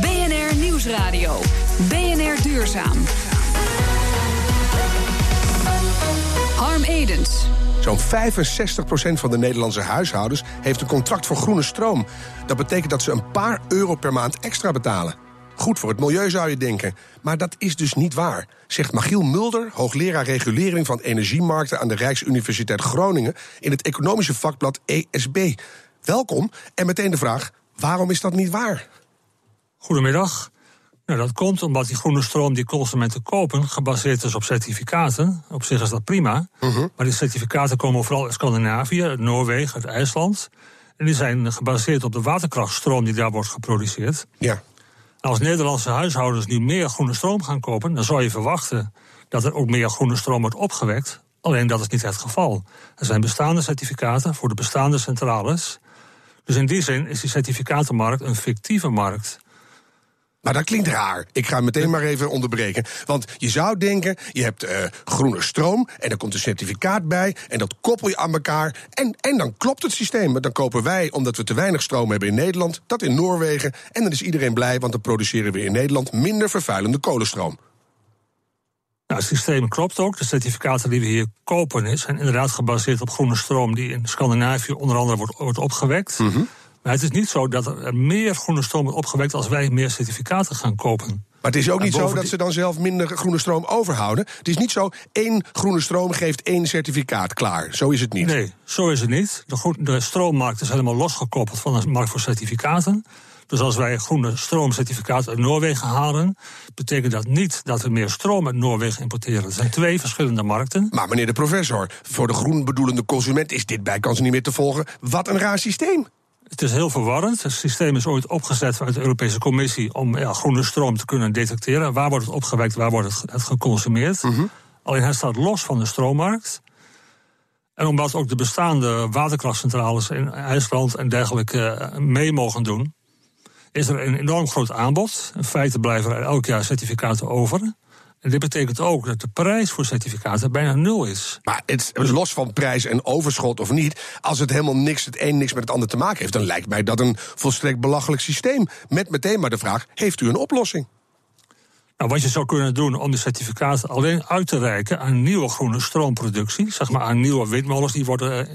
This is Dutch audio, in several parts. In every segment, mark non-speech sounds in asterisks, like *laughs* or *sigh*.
BNR Nieuwsradio. BNR Duurzaam. Harm Edens. Zo'n 65% van de Nederlandse huishoudens heeft een contract voor groene stroom. Dat betekent dat ze een paar euro per maand extra betalen. Goed voor het milieu zou je denken. Maar dat is dus niet waar, zegt Magiel Mulder, hoogleraar regulering van energiemarkten aan de Rijksuniversiteit Groningen in het economische vakblad ESB. Welkom en meteen de vraag: waarom is dat niet waar? Goedemiddag. Nou, dat komt omdat die groene stroom die consumenten kopen gebaseerd is op certificaten. Op zich is dat prima. Maar die certificaten komen vooral uit Scandinavië, uit Noorwegen, uit IJsland. En die zijn gebaseerd op de waterkrachtstroom die daar wordt geproduceerd. Ja. Als Nederlandse huishoudens nu meer groene stroom gaan kopen, dan zou je verwachten dat er ook meer groene stroom wordt opgewekt. Alleen dat is niet het geval. Er zijn bestaande certificaten voor de bestaande centrales. Dus in die zin is die certificatenmarkt een fictieve markt. Maar dat klinkt raar. Ik ga meteen maar even onderbreken. Want je zou denken, je hebt uh, groene stroom... en er komt een certificaat bij en dat koppel je aan elkaar... En, en dan klopt het systeem. Maar dan kopen wij, omdat we te weinig stroom hebben in Nederland... dat in Noorwegen, en dan is iedereen blij... want dan produceren we in Nederland minder vervuilende kolenstroom. Nou, het systeem klopt ook. De certificaten die we hier kopen zijn inderdaad gebaseerd op groene stroom... die in Scandinavië onder andere wordt, wordt opgewekt... Mm -hmm. Maar het is niet zo dat er meer groene stroom wordt opgewekt als wij meer certificaten gaan kopen. Maar het is ook niet zo dat ze dan zelf minder groene stroom overhouden. Het is niet zo, één groene stroom geeft één certificaat klaar. Zo is het niet. Nee, zo is het niet. De, de stroommarkt is helemaal losgekoppeld van de markt voor certificaten. Dus als wij groene stroomcertificaten uit Noorwegen halen, betekent dat niet dat we meer stroom uit Noorwegen importeren. Het zijn twee verschillende markten. Maar meneer de professor, voor de groen bedoelende consument is dit bijkans niet meer te volgen. Wat een raar systeem. Het is heel verwarrend. Het systeem is ooit opgezet vanuit de Europese Commissie om ja, groene stroom te kunnen detecteren. Waar wordt het opgewekt, waar wordt het, geconsumeerd? Mm -hmm. Alleen hij staat los van de stroommarkt. En omdat ook de bestaande waterkrachtcentrales in IJsland en dergelijke mee mogen doen, is er een enorm groot aanbod. In feite blijven er elk jaar certificaten over. En dit betekent ook dat de prijs voor certificaten bijna nul is. Maar het is los van prijs en overschot of niet. Als het helemaal niks, het een niks met het ander te maken heeft, dan lijkt mij dat een volstrekt belachelijk systeem. Met meteen maar de vraag: heeft u een oplossing? Nou, wat je zou kunnen doen om de certificaten alleen uit te reiken aan nieuwe groene stroomproductie, zeg maar aan nieuwe windmolens die worden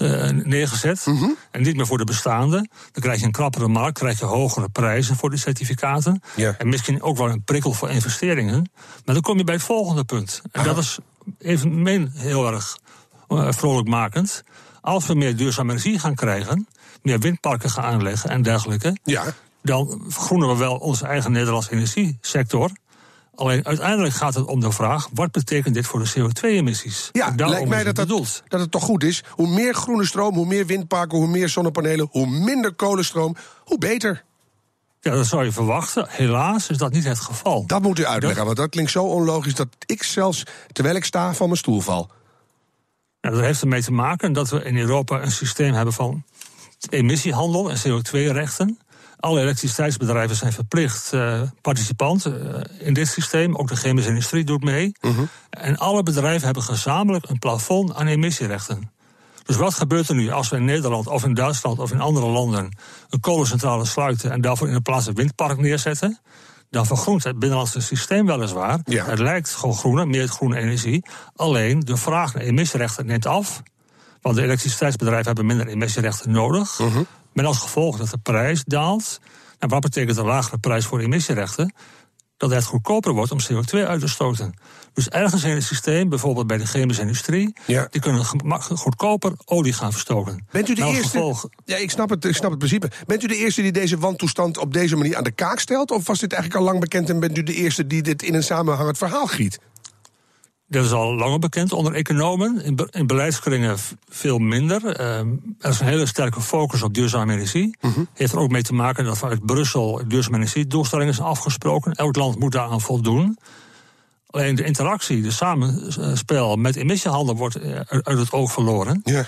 uh, neergezet, mm -hmm. en niet meer voor de bestaande. Dan krijg je een krappere markt, krijg je hogere prijzen voor die certificaten. En misschien ook wel een prikkel voor investeringen. Maar dan kom je bij het volgende punt. En dat is evenmin heel erg vrolijkmakend. Als we meer duurzame energie gaan krijgen, meer windparken gaan aanleggen en dergelijke. Ja dan vergroenen we wel onze eigen Nederlandse energiesector. Alleen uiteindelijk gaat het om de vraag: wat betekent dit voor de CO2-emissies? Ja, lijkt mij dat, dat, dat het toch goed is. Hoe meer groene stroom, hoe meer windparken, hoe meer zonnepanelen, hoe minder kolenstroom, hoe beter. Ja, dat zou je verwachten. Helaas is dat niet het geval. Dat moet u uitleggen, want dat klinkt zo onlogisch dat ik zelfs, terwijl ik sta, van mijn stoel val. Ja, dat heeft ermee te maken dat we in Europa een systeem hebben van emissiehandel en CO2-rechten. Alle elektriciteitsbedrijven zijn verplicht uh, participant uh, in dit systeem. Ook de chemische industrie doet mee. Uh -huh. En alle bedrijven hebben gezamenlijk een plafond aan emissierechten. Dus wat gebeurt er nu als we in Nederland of in Duitsland of in andere landen een kolencentrale sluiten en daarvoor in de plaats een windpark neerzetten? Dan vergroent het binnenlandse systeem weliswaar. Ja. Het lijkt gewoon groener, meer groene energie. Alleen de vraag naar emissierechten neemt af. Want de elektriciteitsbedrijven hebben minder emissierechten nodig. -huh. Met als gevolg dat de prijs daalt. En wat betekent een lagere prijs voor emissierechten? Dat het goedkoper wordt om CO2 uit te stoten. Dus ergens in het systeem, bijvoorbeeld bij de chemische industrie, ja. die kunnen goedkoper olie gaan verstoken. Bent u de eerste? Gevolg... Ja, ik snap, het, ik snap het principe. Bent u de eerste die deze wantoestand op deze manier aan de kaak stelt? Of was dit eigenlijk al lang bekend en bent u de eerste die dit in een samenhangend verhaal giet? Dat is al langer bekend onder economen. In, be in beleidskringen veel minder. Uh, er is een hele sterke focus op duurzame energie. -huh. Heeft er ook mee te maken dat vanuit Brussel duurzame energiedoelstellingen zijn afgesproken. Elk land moet daaraan voldoen. Alleen de interactie, de samenspel met emissiehandel wordt uit het oog verloren. Ja.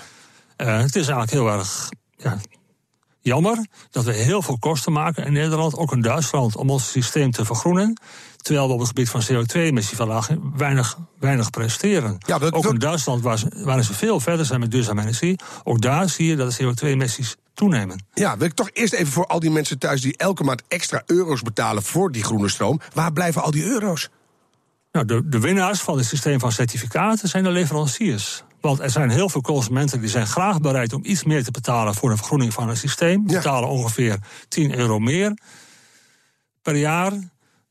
Uh, het is eigenlijk heel erg ja, jammer dat we heel veel kosten maken in Nederland, ook in Duitsland, om ons systeem te vergroenen. Terwijl we op het gebied van CO2-emissieverlaging weinig, weinig presteren. Ja, ook in Duitsland, waar ze, waar ze veel verder zijn met duurzame energie, ook daar zie je dat de CO2-emissies toenemen. Ja, wil ik toch eerst even voor al die mensen thuis die elke maand extra euro's betalen voor die groene stroom. Waar blijven al die euro's? Nou, de, de winnaars van het systeem van certificaten zijn de leveranciers. Want er zijn heel veel consumenten die zijn graag bereid om iets meer te betalen voor een vergroening van het systeem. Die Ja. betalen ongeveer 10 euro meer per jaar.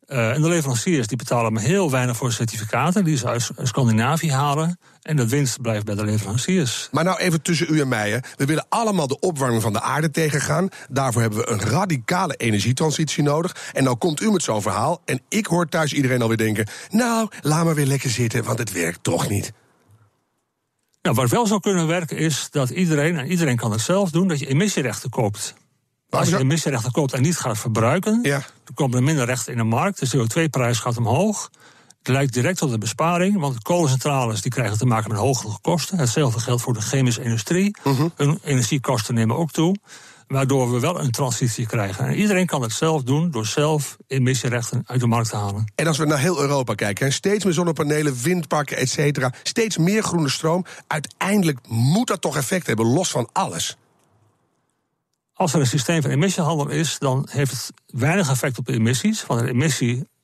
Eh, en de leveranciers die betalen maar heel weinig voor certificaten die ze uit Scandinavië halen. En de winst blijft bij de leveranciers. Maar nou even tussen u en mij. Hè. We willen allemaal de opwarming van de aarde tegengaan. Daarvoor hebben we een radicale energietransitie nodig. En nou komt u met zo'n verhaal. En ik hoor thuis iedereen alweer denken... nou, laat maar weer lekker zitten, want het werkt toch niet. Nou, wat wel zou kunnen werken is dat iedereen, en iedereen kan het zelf doen, dat je emissierechten koopt. Als je emissierechten koopt en niet gaat verbruiken, Ja. dan komen er minder rechten in de markt. De CO2-prijs gaat omhoog. Het leidt direct tot een besparing, want de kolencentrales die krijgen te maken met hogere kosten. Hetzelfde geldt voor de chemische industrie. Hun energiekosten nemen ook toe. Waardoor we wel een transitie krijgen. En iedereen kan het zelf doen door zelf emissierechten uit de markt te halen. En als we naar heel Europa kijken, hè, steeds meer zonnepanelen, windparken, et cetera, steeds meer groene stroom. Uiteindelijk moet dat toch effect hebben, los van alles. Als er een systeem van emissiehandel is, dan heeft het weinig effect op de emissies. Want de emissieprestatie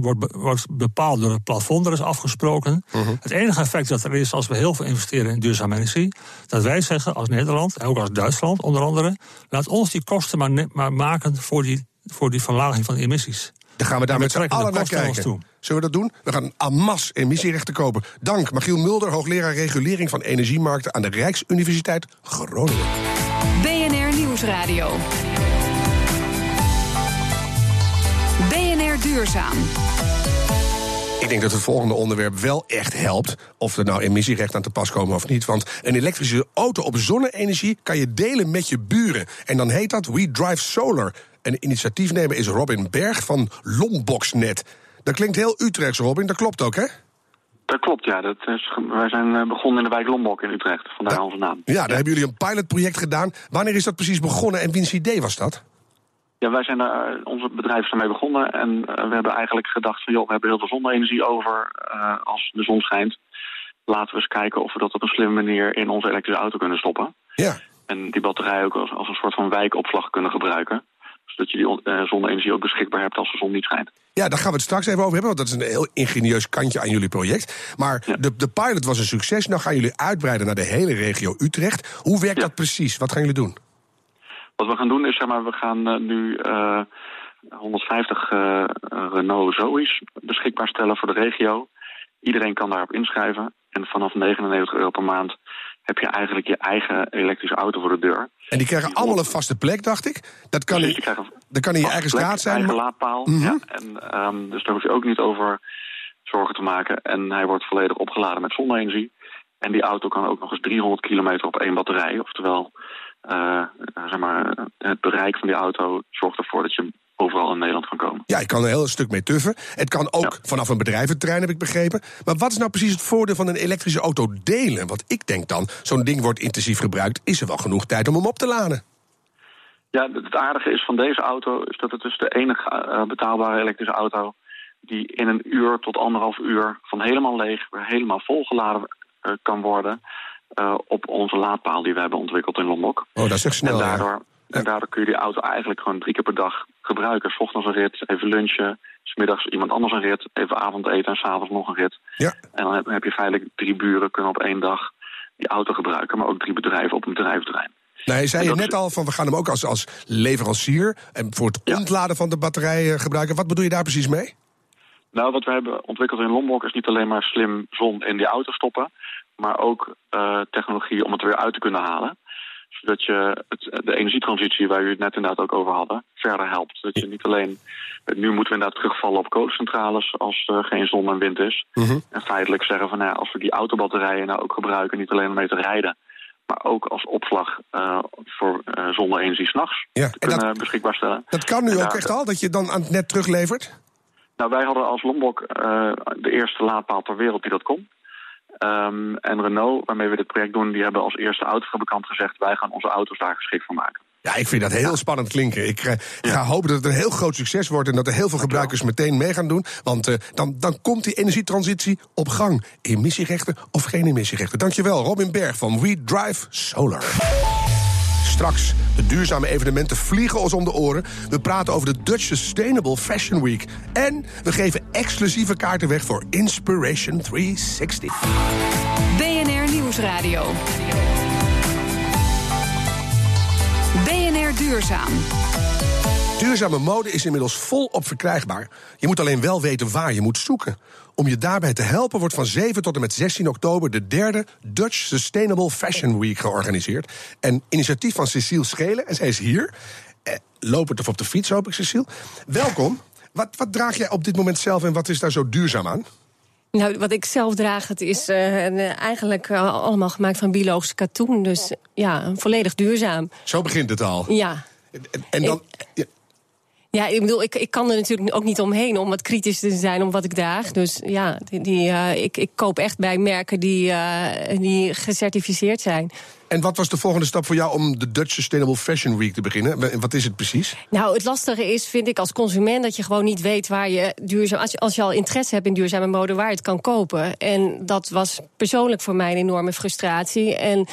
wordt, be- wordt bepaald door het plafond, dat is afgesproken. Het enige effect dat er is als we heel veel investeren in duurzame energie, dat wij zeggen als Nederland, en ook als Duitsland onder andere, laat ons die kosten maar, maar maken voor die, voor die verlaging van de emissies. Dan gaan we daar met z'n allen naar kosten naar ons kijken. toe. Zullen we dat doen? We gaan masse emissierechten kopen. Dank, Michiel Mulder, hoogleraar regulering van energiemarkten aan de Rijksuniversiteit Groningen. BNR Nieuwsradio. BNR Duurzaam. Ik denk dat het volgende onderwerp wel echt helpt. Of er nou emissierechten aan te pas komen of niet. Want een elektrische auto op zonne-energie kan je delen met je buren. En dan heet dat We Drive Solar. En initiatiefnemer is Robin Berg van Lomboxnet. Dat klinkt heel Utrechts, Robin. Dat klopt ook, hè? Dat klopt, ja. Dat is, wij zijn eh, begonnen in de wijk Lombok in Utrecht. Vandaar onze naam. Ja, daar hebben jullie een pilotproject gedaan. Wanneer is dat precies begonnen en wiens idee was dat? Ja, wij zijn daar, eh, onze bedrijf is ermee begonnen. En eh, we hebben eigenlijk gedacht van, joh, we hebben heel veel zonne-energie over eh, als de zon schijnt. Laten we eens kijken of we dat op een slimme manier in onze elektrische auto kunnen stoppen. Ja. En die batterij ook als, als een soort van wijkopslag kunnen gebruiken. Zodat je die eh, zonne-energie ook beschikbaar hebt als de zon niet schijnt. Ja, daar gaan we het straks even over hebben, want dat is een heel ingenieus kantje aan jullie project. Maar Ja. de, de pilot was een succes. Nou gaan jullie uitbreiden naar de hele regio Utrecht. Hoe werkt Ja. dat precies? Wat gaan jullie doen? Wat we gaan doen is, zeg maar, we gaan eh, nu eh, 150 eh, Renault Zoe's beschikbaar stellen voor de regio. Iedereen kan daarop inschrijven. En vanaf 99 euro per maand heb je eigenlijk je eigen elektrische auto voor de deur. En die krijgen allemaal een vaste plek, dacht ik. Dat kan, Precies, in, dat kan in je eigen straat zijn. Eigen laadpaal. Mhm. ja. en, ehm, dus daar hoef je ook niet over zorgen te maken. En hij wordt volledig opgeladen met zonne-energie. En die auto kan ook nog eens 300 kilometer op één batterij. Oftewel, eh, zeg maar, het bereik van die auto zorgt ervoor dat je overal in Nederland kan komen. Ja, je kan er een heel stuk mee tuffen. Het kan ook Ja. vanaf een bedrijventerrein, heb ik begrepen. Maar wat is nou precies het voordeel van een elektrische auto delen? Want ik denk dan, zo'n ding wordt intensief gebruikt. Is er wel genoeg tijd om hem op te laden? Ja, het aardige is van deze auto is dat het dus de enige eh, betaalbare elektrische auto die in een uur tot anderhalf uur van helemaal leeg weer helemaal volgeladen eh, kan worden eh, op onze laadpaal die we hebben ontwikkeld in Lombok. Oh, dat is echt snel. en, ja. daardoor, en daardoor kun je die auto eigenlijk gewoon drie keer per dag gebruiken. S ochtends een rit, even lunchen, smiddags iemand anders een rit, even avondeten en s'avonds nog een rit. Ja. En dan heb, je feitelijk drie buren kunnen op één dag die auto gebruiken, maar ook drie bedrijven op een bedrijventerrein. Nee, je zei je net is- al van we gaan hem ook als, als leverancier en voor het Ja. ontladen van de batterij eh, gebruiken. Wat bedoel je daar precies mee? Nou, wat we hebben ontwikkeld in Lombok is niet alleen maar slim zon in die auto stoppen, maar ook eh, technologie om het er weer uit te kunnen halen. Zodat je het, de energietransitie, waar u het net inderdaad ook over hadden, verder helpt. Dat je niet alleen. Nu moeten we inderdaad terugvallen op kolencentrales als er geen zon en wind is. Mhm. En feitelijk zeggen van nou, ja, als we die autobatterijen nou ook gebruiken, niet alleen om mee te rijden, maar ook als opslag eh, voor eh zonne-energie s'nachts Ja, te en dat- kunnen beschikbaar stellen. Dat kan nu En ook daar- echt al, dat je dan aan het net teruglevert? Nou, wij hadden als Lombok de eerste laadpaal ter wereld die dat kon. Ehm, en Renault, waarmee we dit project doen, die hebben als eerste autofabrikant gezegd... wij gaan onze auto's daar geschikt voor maken. Ja, ik vind dat heel spannend klinken. Ik eh, ga hopen dat het een heel groot succes wordt en dat er heel veel gebruikers meteen mee gaan doen. Want eh, dan, dan komt die energietransitie op gang. Emissierechten of geen emissierechten. Dankjewel, Robin Berg van We Drive Solar. Straks, de duurzame evenementen vliegen ons om de oren. We praten over de Dutch Sustainable Fashion Week. En we geven exclusieve kaarten weg voor Inspiration 360. BNR Nieuwsradio. BNR Duurzaam. Duurzame mode is inmiddels volop verkrijgbaar. Je moet alleen wel weten waar je moet zoeken. Om je daarbij te helpen wordt van 7 tot en met 16 oktober de derde Dutch Sustainable Fashion Week georganiseerd. Een initiatief van Cecile Schelen, en zij is hier. Eh, lopend of op de fiets, hoop ik, Cecile. Welkom. Wat, wat draag jij op dit moment zelf en wat is daar zo duurzaam aan? Nou, wat ik zelf draag, het is uh, eigenlijk uh, allemaal gemaakt van biologisch katoen. Dus ja, volledig duurzaam. Zo begint het al. Ja. En, en dan. Ik, ja, ik bedoel, ik, ik kan er natuurlijk ook niet omheen om wat kritisch te zijn om wat ik draag. Dus ja, die, die uh, ik, ik koop echt bij merken die, uh, die gecertificeerd zijn. En wat was de volgende stap voor jou om de Dutch Sustainable Fashion Week te beginnen? Wat is het precies? Nou, het lastige is, vind ik als consument, dat je gewoon niet weet waar je duurzaam. Als je, als je al interesse hebt in duurzame mode, waar je het kan kopen. En dat was persoonlijk voor mij een enorme frustratie. En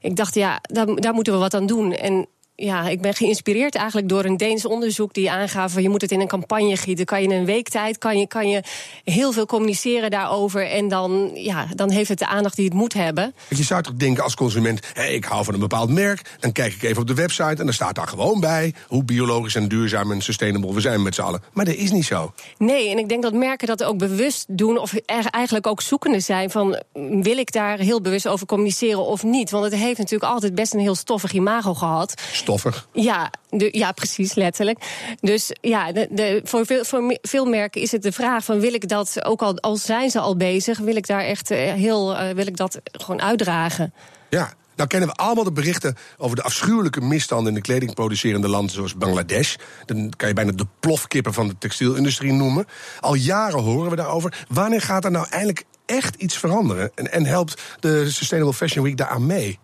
ik dacht, ja, daar, daar moeten we wat aan doen. En ja, ik ben geïnspireerd eigenlijk door een Deens onderzoek die aangaf: je moet het in een campagne gieten. Kan je in een week tijd kan je, kan je heel veel communiceren daarover. En dan, ja, dan heeft het de aandacht die het moet hebben. Je zou toch denken als consument: hé, ik hou van een bepaald merk. Dan kijk ik even op de website en dan staat daar gewoon bij hoe biologisch en duurzaam en sustainable we zijn met z'n allen. Maar dat is niet zo. Nee, en ik denk dat merken dat ook bewust doen, of eigenlijk ook zoekende zijn van: wil ik daar heel bewust over communiceren of niet? Want het heeft natuurlijk altijd best een heel stoffig imago gehad. Stoffig. Ja, de, ja, precies, letterlijk. Dus ja, de, de, voor, veel, voor veel merken is het de vraag van wil ik dat, ook al, al zijn ze al bezig, wil ik daar echt heel, uh, wil ik dat gewoon uitdragen? Ja, nou kennen we allemaal de berichten over de afschuwelijke misstanden in de kledingproducerende landen zoals Bangladesh. Dan kan je bijna de plofkippen van de textielindustrie noemen. Al jaren horen we daarover. Wanneer gaat er nou eindelijk echt iets veranderen? En, en helpt de Sustainable Fashion Week daaraan mee?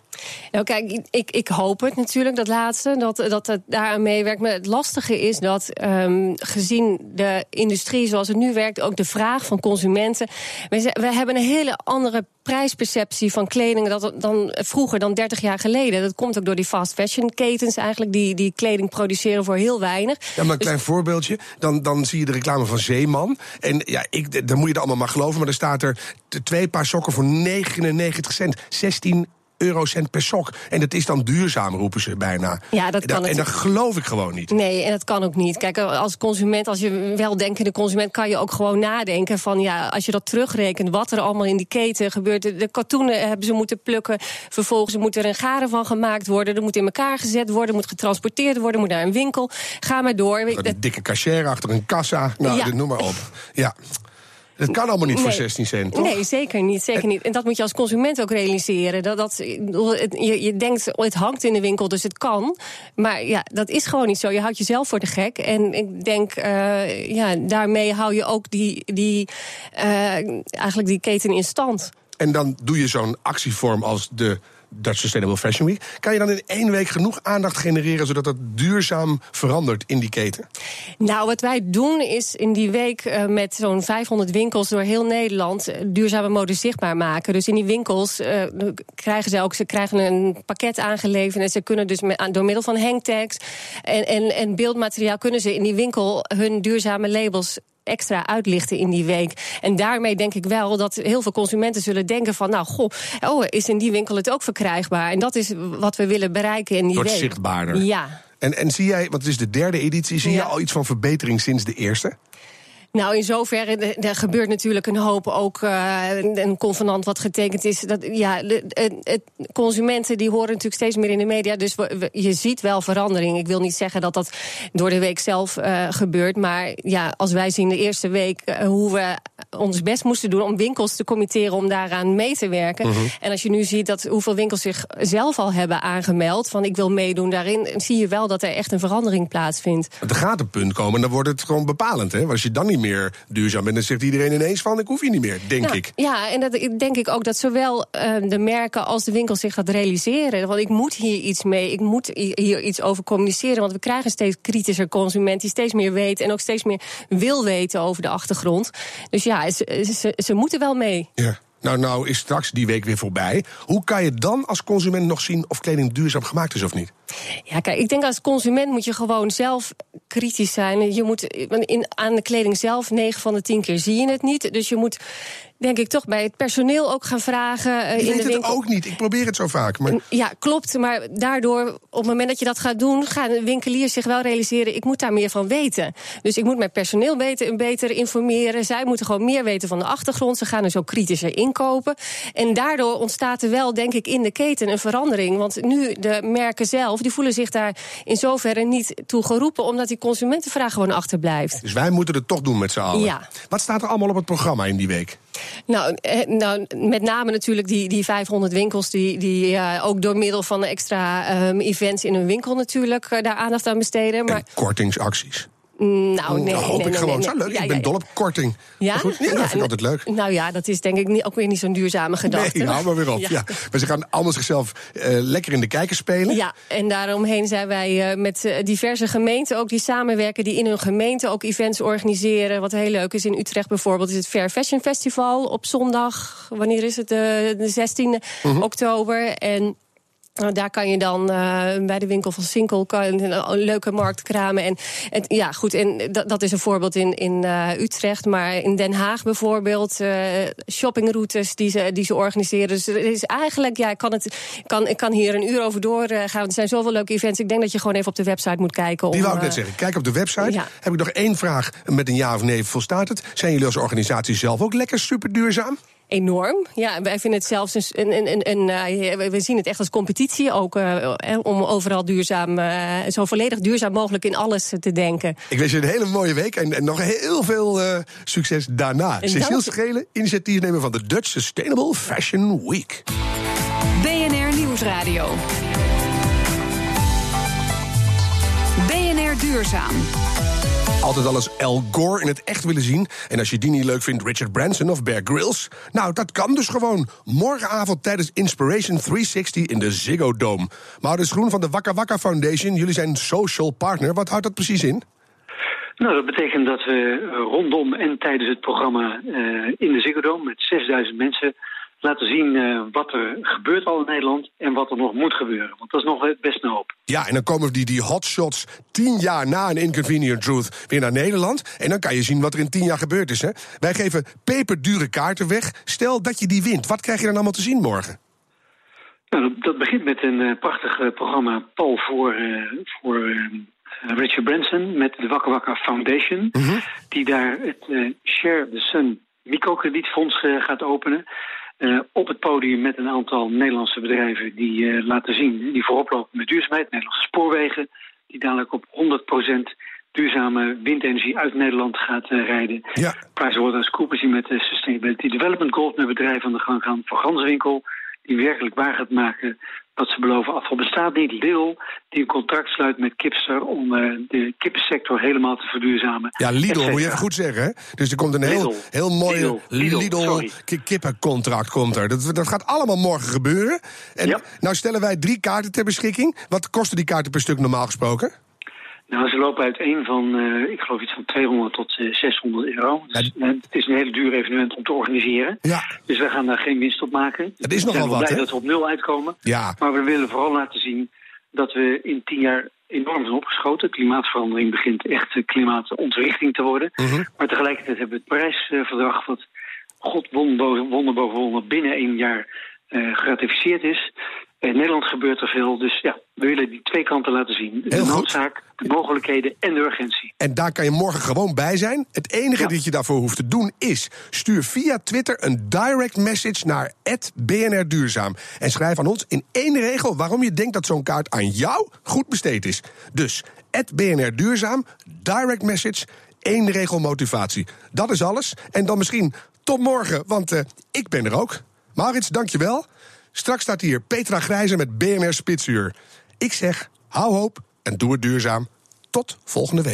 Nou, kijk, ik, ik hoop het natuurlijk, dat laatste, dat, dat het daaraan meewerkt. Maar het lastige is dat, um, gezien de industrie zoals het nu werkt, ook de vraag van consumenten. We, we hebben een hele andere prijsperceptie van kleding dan, dan vroeger, dan 30 jaar geleden. Dat komt ook door die fast fashion ketens eigenlijk, die, die kleding produceren voor heel weinig. Ja, maar een klein dus, voorbeeldje. Dan, dan zie je de reclame van Zeeman. En ja, ik, dan moet je er allemaal maar geloven, maar er staat er twee paar sokken voor 99 cent. 16 eurocent per sok. En dat is dan duurzaam, roepen ze bijna. Ja, dat kan en, en dat geloof ik gewoon niet. Nee, en dat kan ook niet. Kijk, als consument, als je weldenkende consument, kan je ook gewoon nadenken van ja, als je dat terugrekent, wat er allemaal in die keten gebeurt. De, de katoenen hebben ze moeten plukken. Vervolgens moet er een garen van gemaakt worden. Er moet in elkaar gezet worden, moet getransporteerd worden, moet naar een winkel. Ga maar door. Een dikke cashier achter een kassa. Nou, ja. noem maar op. Ja. Het kan allemaal niet voor 16 cent, toch? Nee, zeker niet, zeker niet. En dat moet je als consument ook realiseren. Dat, dat, je, je denkt, het hangt in de winkel, dus het kan. Maar ja, dat is gewoon niet zo. Je houdt jezelf voor de gek. En ik denk, uh, ja, daarmee hou je ook die, die, uh, eigenlijk die keten in stand. En dan doe je zo'n actievorm als de Dutch Sustainable Fashion Week. Kan je dan in één week genoeg aandacht genereren zodat het duurzaam verandert in die keten? Nou, wat wij doen is in die week uh, met zo'n 500 winkels door heel Nederland uh, duurzame mode zichtbaar maken. Dus in die winkels uh, krijgen ze ook ze krijgen een pakket aangeleverd en ze kunnen dus door middel van hangtags en, en, en beeldmateriaal kunnen ze in die winkel hun duurzame labels extra uitlichten in die week. En daarmee denk ik wel dat heel veel consumenten zullen denken van... nou, goh, oh, is in die winkel het ook verkrijgbaar? En dat is wat we willen bereiken in die Wordt week. zichtbaarder. Ja. En, en zie jij, want het is de derde editie... zie ja. je al iets van verbetering sinds de eerste? Nou, in zoverre, er gebeurt natuurlijk een hoop ook uh, een convenant wat getekend is. Dat, ja, de, het, consumenten die horen natuurlijk steeds meer in de media. Dus we, we, je ziet wel verandering. Ik wil niet zeggen dat dat door de week zelf uh, gebeurt. Maar ja, als wij zien de eerste week uh, hoe we ons best moesten doen om winkels te committeren om daaraan mee te werken. -huh. En als je nu ziet dat hoeveel winkels zich zelf al hebben aangemeld van ik wil meedoen daarin, zie je wel dat er echt een verandering plaatsvindt. Er gaat een punt komen en dan wordt het gewoon bepalend. Hè? Als je dan niet meer duurzaam bent, dan zegt iedereen ineens van ik hoef je niet meer, denk nou, ik. Ja, en dat denk ik ook dat zowel uh, de merken als de winkels zich dat realiseren. Want ik moet hier iets mee, ik moet hier iets over communiceren. Want we krijgen steeds kritischer consument die steeds meer weet en ook steeds meer wil weten over de achtergrond. Dus ja, ze, ze, ze moeten wel mee. Ja. Nou, nou is straks die week weer voorbij. Hoe kan je dan als consument nog zien of kleding duurzaam gemaakt is of niet? Ja, kijk, ik denk als consument moet je gewoon zelf kritisch zijn. Je moet in, aan de kleding zelf, 9 van de 10 keer zie je het niet. Dus je moet denk ik toch bij het personeel ook gaan vragen. Uh, ik in weet de het ook niet. Ik probeer het zo vaak. Maar... Ja, klopt. Maar daardoor, op het moment dat je dat gaat doen, gaan winkeliers zich wel realiseren: ik moet daar meer van weten. Dus ik moet mijn personeel beter, beter informeren. Zij moeten gewoon meer weten van de achtergrond. Ze gaan dus ook kritischer inkopen. En daardoor ontstaat er wel, denk ik, in de keten een verandering. Want nu de merken zelf, die voelen zich daar in zoverre niet toe geroepen, omdat die consumentenvraag gewoon achterblijft. Dus wij moeten het toch doen met z'n allen. Ja. Wat staat er allemaal op het programma in die week? Nou, eh, nou, met name natuurlijk die, die 500 winkels die, die uh, ook door middel van extra um, events in hun winkel natuurlijk uh, daar aandacht aan besteden. Maar... En kortingsacties. Nou, nee, dat hoop nee, ik nee, gewoon. nee, Zo leuk. Ja, ik ben ja, dol op korting. Ja? Goed? ja, dat vind ik altijd leuk. Nou ja, dat is denk ik niet, ook weer niet zo'n duurzame gedachte. Nee, hou maar weer op. *laughs* Ja. Maar ze gaan allemaal zichzelf uh, lekker in de kijker spelen. Ja, en daaromheen zijn wij uh, met uh, diverse gemeenten ook die samenwerken, die in hun gemeente ook events organiseren. Wat heel leuk is in Utrecht bijvoorbeeld, is het Fair Fashion Festival op zondag. Wanneer is het? de 16e Mhm. -huh. oktober. En nou, daar kan je dan uh, bij de winkel van Sinkel een, een leuke markt kramen. En, en ja, goed, en dat, dat is een voorbeeld in, in uh, Utrecht. Maar in Den Haag bijvoorbeeld, uh, shoppingroutes die ze, die ze organiseren. Dus er is eigenlijk, ja, ik kan, het, kan, ik kan hier een uur over doorgaan. Er zijn zoveel leuke events. Ik denk dat je gewoon even op de website moet kijken. Die om, wou ik net zeggen. Kijk op de website. Ja. Heb ik nog één vraag met een ja of nee. Volstaat het? Zijn jullie als organisatie zelf ook lekker super duurzaam? Enorm. Ja, wij vinden het zelfs een. een, een, een uh, we zien het echt als competitie ook. Uh, om overal duurzaam, uh, zo volledig duurzaam mogelijk in alles te denken. Ik wens je een hele mooie week en, en nog heel veel succes daarna. Cecile Schelen, initiatiefnemer van de Dutch Sustainable Fashion Week. BNR Nieuwsradio. BNR Duurzaam. Altijd al eens Al Gore in het echt willen zien. En als je die niet leuk vindt, Richard Branson of Bear Grylls. Nou, dat kan dus gewoon. Morgenavond tijdens Inspiration 360 in de Ziggo Dome. Maurits Groen van de Wakka Wakka Foundation. Jullie zijn social partner. Wat houdt dat precies in? Nou, dat betekent dat we rondom en tijdens het programma uh, in de Ziggo Dome met 6000 mensen laten zien uh, wat er gebeurt al in Nederland en wat er nog moet gebeuren. Want dat is nog best een hoop. Ja, en dan komen die, die hotshots tien jaar na een Inconvenient Truth weer naar Nederland. En dan kan je zien wat er in tien jaar gebeurd is. Hè? Wij geven peperdure kaarten weg. Stel dat je die wint. Wat krijg je dan allemaal te zien morgen? Nou, dat, begint met een uh, prachtig uh, programma, Paul, voor, uh, voor Richard Branson... met de Wakka Wakka Foundation... -hmm. die daar het Share the Sun microkredietfonds gaat openen... Uh, op het podium met een aantal Nederlandse bedrijven die uh, laten zien, die voorop lopen met duurzaamheid. Nederlandse spoorwegen, die dadelijk op 100% duurzame windenergie uit Nederland gaat uh, rijden. Ja. PricewaterhouseCoopers die met de Sustainability Development Goals met bedrijven aan de gang gaan. Voor Ganswinkel, die werkelijk waar gaat maken wat ze beloven. Afval bestaat niet. Lidl, die een contract sluit met Kipster om uh, de kippensector helemaal te verduurzamen. Ja, Lidl moet je even goed zeggen. Hè? Dus er komt een heel, Lidl. heel mooi Lidl, Lidl, Lidl kippencontract. Komt er. Dat, dat gaat allemaal morgen gebeuren. En ja. nou stellen wij drie kaarten ter beschikking. Wat kosten die kaarten per stuk normaal gesproken? Nou, ze lopen uiteen van, uh, ik geloof iets van 200 tot uh, 600 euro. Dus, ja. uh, het is een hele duur evenement om te organiseren. Ja. Dus we gaan daar geen winst op maken. Het is nogal wat, blij hè? dat we op nul uitkomen. Ja. Maar we willen vooral laten zien dat we in tien jaar enorm zijn opgeschoten. Klimaatverandering begint echt klimaatontwrichting te worden. -hmm. Maar tegelijkertijd hebben we het Parijsverdrag... wat God wonder boven wonder binnen één jaar geratificeerd is... In Nederland gebeurt er veel, dus ja, we willen die twee kanten laten zien. De noodzaak, de mogelijkheden en de urgentie. En daar kan je morgen gewoon bij zijn. Het enige ja. dat je daarvoor hoeft te doen is... stuur via Twitter een direct message naar BNR Duurzaam. En schrijf aan ons in één regel waarom je denkt dat zo'n kaart aan jou goed besteed is. Dus BNR Duurzaam, direct message, één regel motivatie. Dat is alles. En dan misschien tot morgen, want uh, ik ben er ook. Maurits, dankjewel. Straks staat hier Petra Grijzer met BNR Spitsuur. Ik zeg, hou hoop en doe het duurzaam. Tot volgende week.